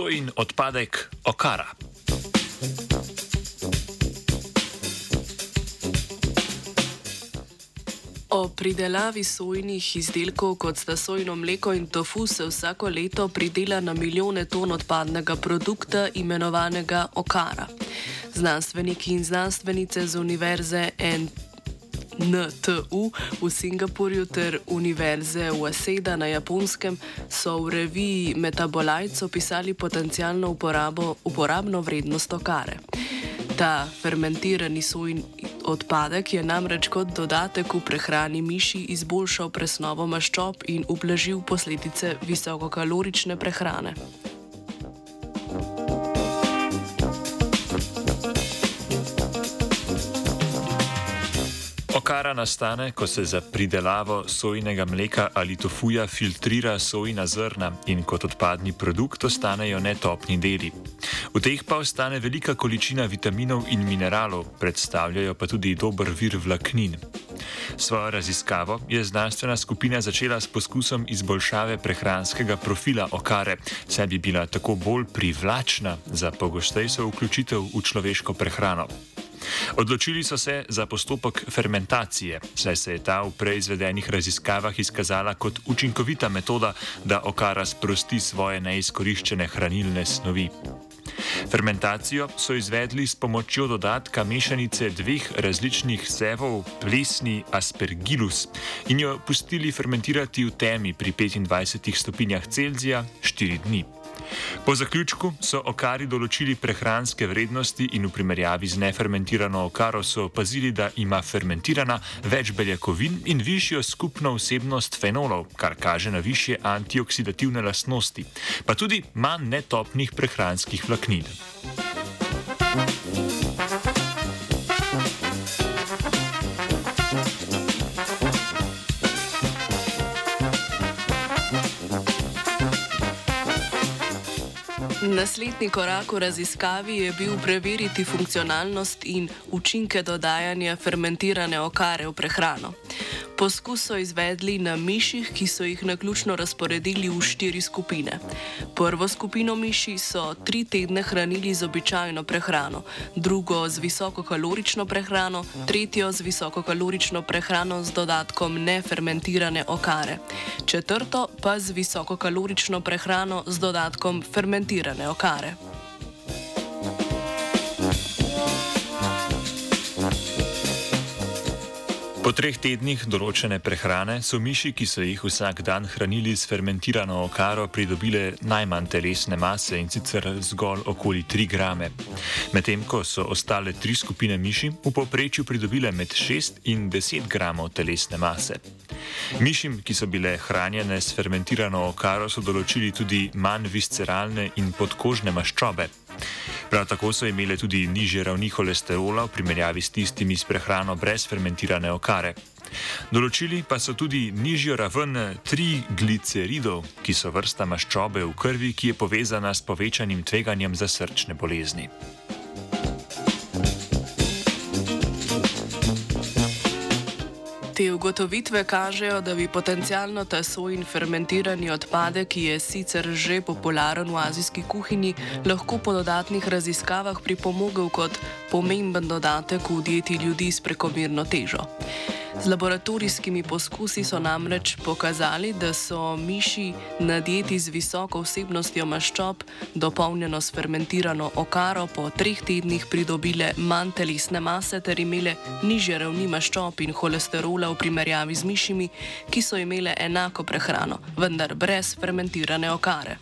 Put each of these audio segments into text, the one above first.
sojin odpadek okara. O pridelavi sojnih izdelkov, kot sta sojno mleko in tofu, se vsako leto pridela na milijone ton odpadnega produkta, imenovanega okara. Znanstveniki in znanstvenice z univerze NTU v Singapurju ter univerze Waseda na Japonskem so v reviji Metabolites opisali potencijalno uporabo, uporabno vrednost okare. Ta fermentirani sojni odpadek je namreč kot dodatek v prehrani miši izboljšal presnovo maščob in ublažil posledice visokokalorične prehrane. Okara nastane, ko se za pridelavo sojnega mleka ali tofuja filtrira sojna zrna in kot odpadni produkt ostanejo netopni deli. V teh pa ostane velika količina vitaminov in mineralov, predstavljajo pa tudi dober vir vlaknin. Svojo raziskavo je znanstvena skupina začela s poskusom izboljšave prehranskega profila okare, saj bi bila tako bolj privlačna za pogostejšo vključitev v človeško prehrano. Odločili so se za postopek fermentacije, saj se je ta v preizvedenih raziskavah izkazala kot učinkovita metoda, da okara sprosti svoje neizkoriščene hranilne snovi. Fermentacijo so izvedli s pomočjo dodatka mešanice dveh različnih sevov, plesni aspergillus, in jo pustili fermentirati v temi pri 25 stopinjah Celzija 4 dni. Po zaključku so okari določili prehranske vrednosti in v primerjavi z nefermentirano okaro so opazili, da ima fermentirana več beljakovin in višjo skupno vsebnost fenolov, kar kaže na više antioksidativne lastnosti, pa tudi manj netopnih prehranskih vlaknin. Naslednji korak v raziskavi je bil preveriti funkcionalnost in učinke dodajanja fermentirane okare v prehrano. Poskus so izvedli na miših, ki so jih naključno razporedili v štiri skupine. Prvo skupino miši so tri tedne hranili z običajno prehrano, drugo z visokokalorično prehrano, tretjo z visokokalorično prehrano z dodatkom nefermentirane okare, četrto pa z visokokalorično prehrano z dodatkom fermentirane okare. Po treh tednih določene prehrane so miši, ki so jih vsak dan hranili s fermentirano okaro, pridobile najmanj telesne mase in sicer zgolj okoli 3 grame. Medtem ko so ostale tri skupine miši v povprečju pridobile med 6 in 10 gramov telesne mase. Mišim, ki so bile hranjene s fermentirano okaro, so določili tudi manj visceralne in podkožne maščobe. Prav tako so imele tudi nižje ravni holesterola v primerjavi s tistimi s prehrano brez fermentirane okare. Določili pa so tudi nižjo raven trigliceridov, ki so vrsta maščobe v krvi, ki je povezana s povečanim tveganjem za srčne bolezni. Te ugotovitve kažejo, da bi potencialno ta soj in fermentirani odpadek, ki je sicer že popularen v azijski kuhinji, lahko po dodatnih raziskavah pripomogel kot pomemben dodatek v dieti ljudi s prekomerno težo. Z laboratorijskimi poskusi so namreč pokazali, da so miši na dieti z visoko vsebnostjo maščob, dopolnjeno s fermentirano okaro, po treh tednih pridobile manj telesne mase ter imele niže ravni maščob in holesterola v primerjavi z mišimi, ki so imele enako prehrano, vendar brez fermentirane okare.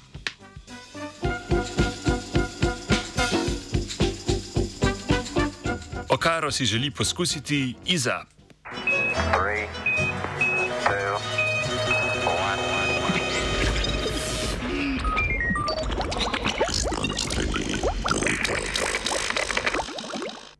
Okaro si želi poskusiti Iza.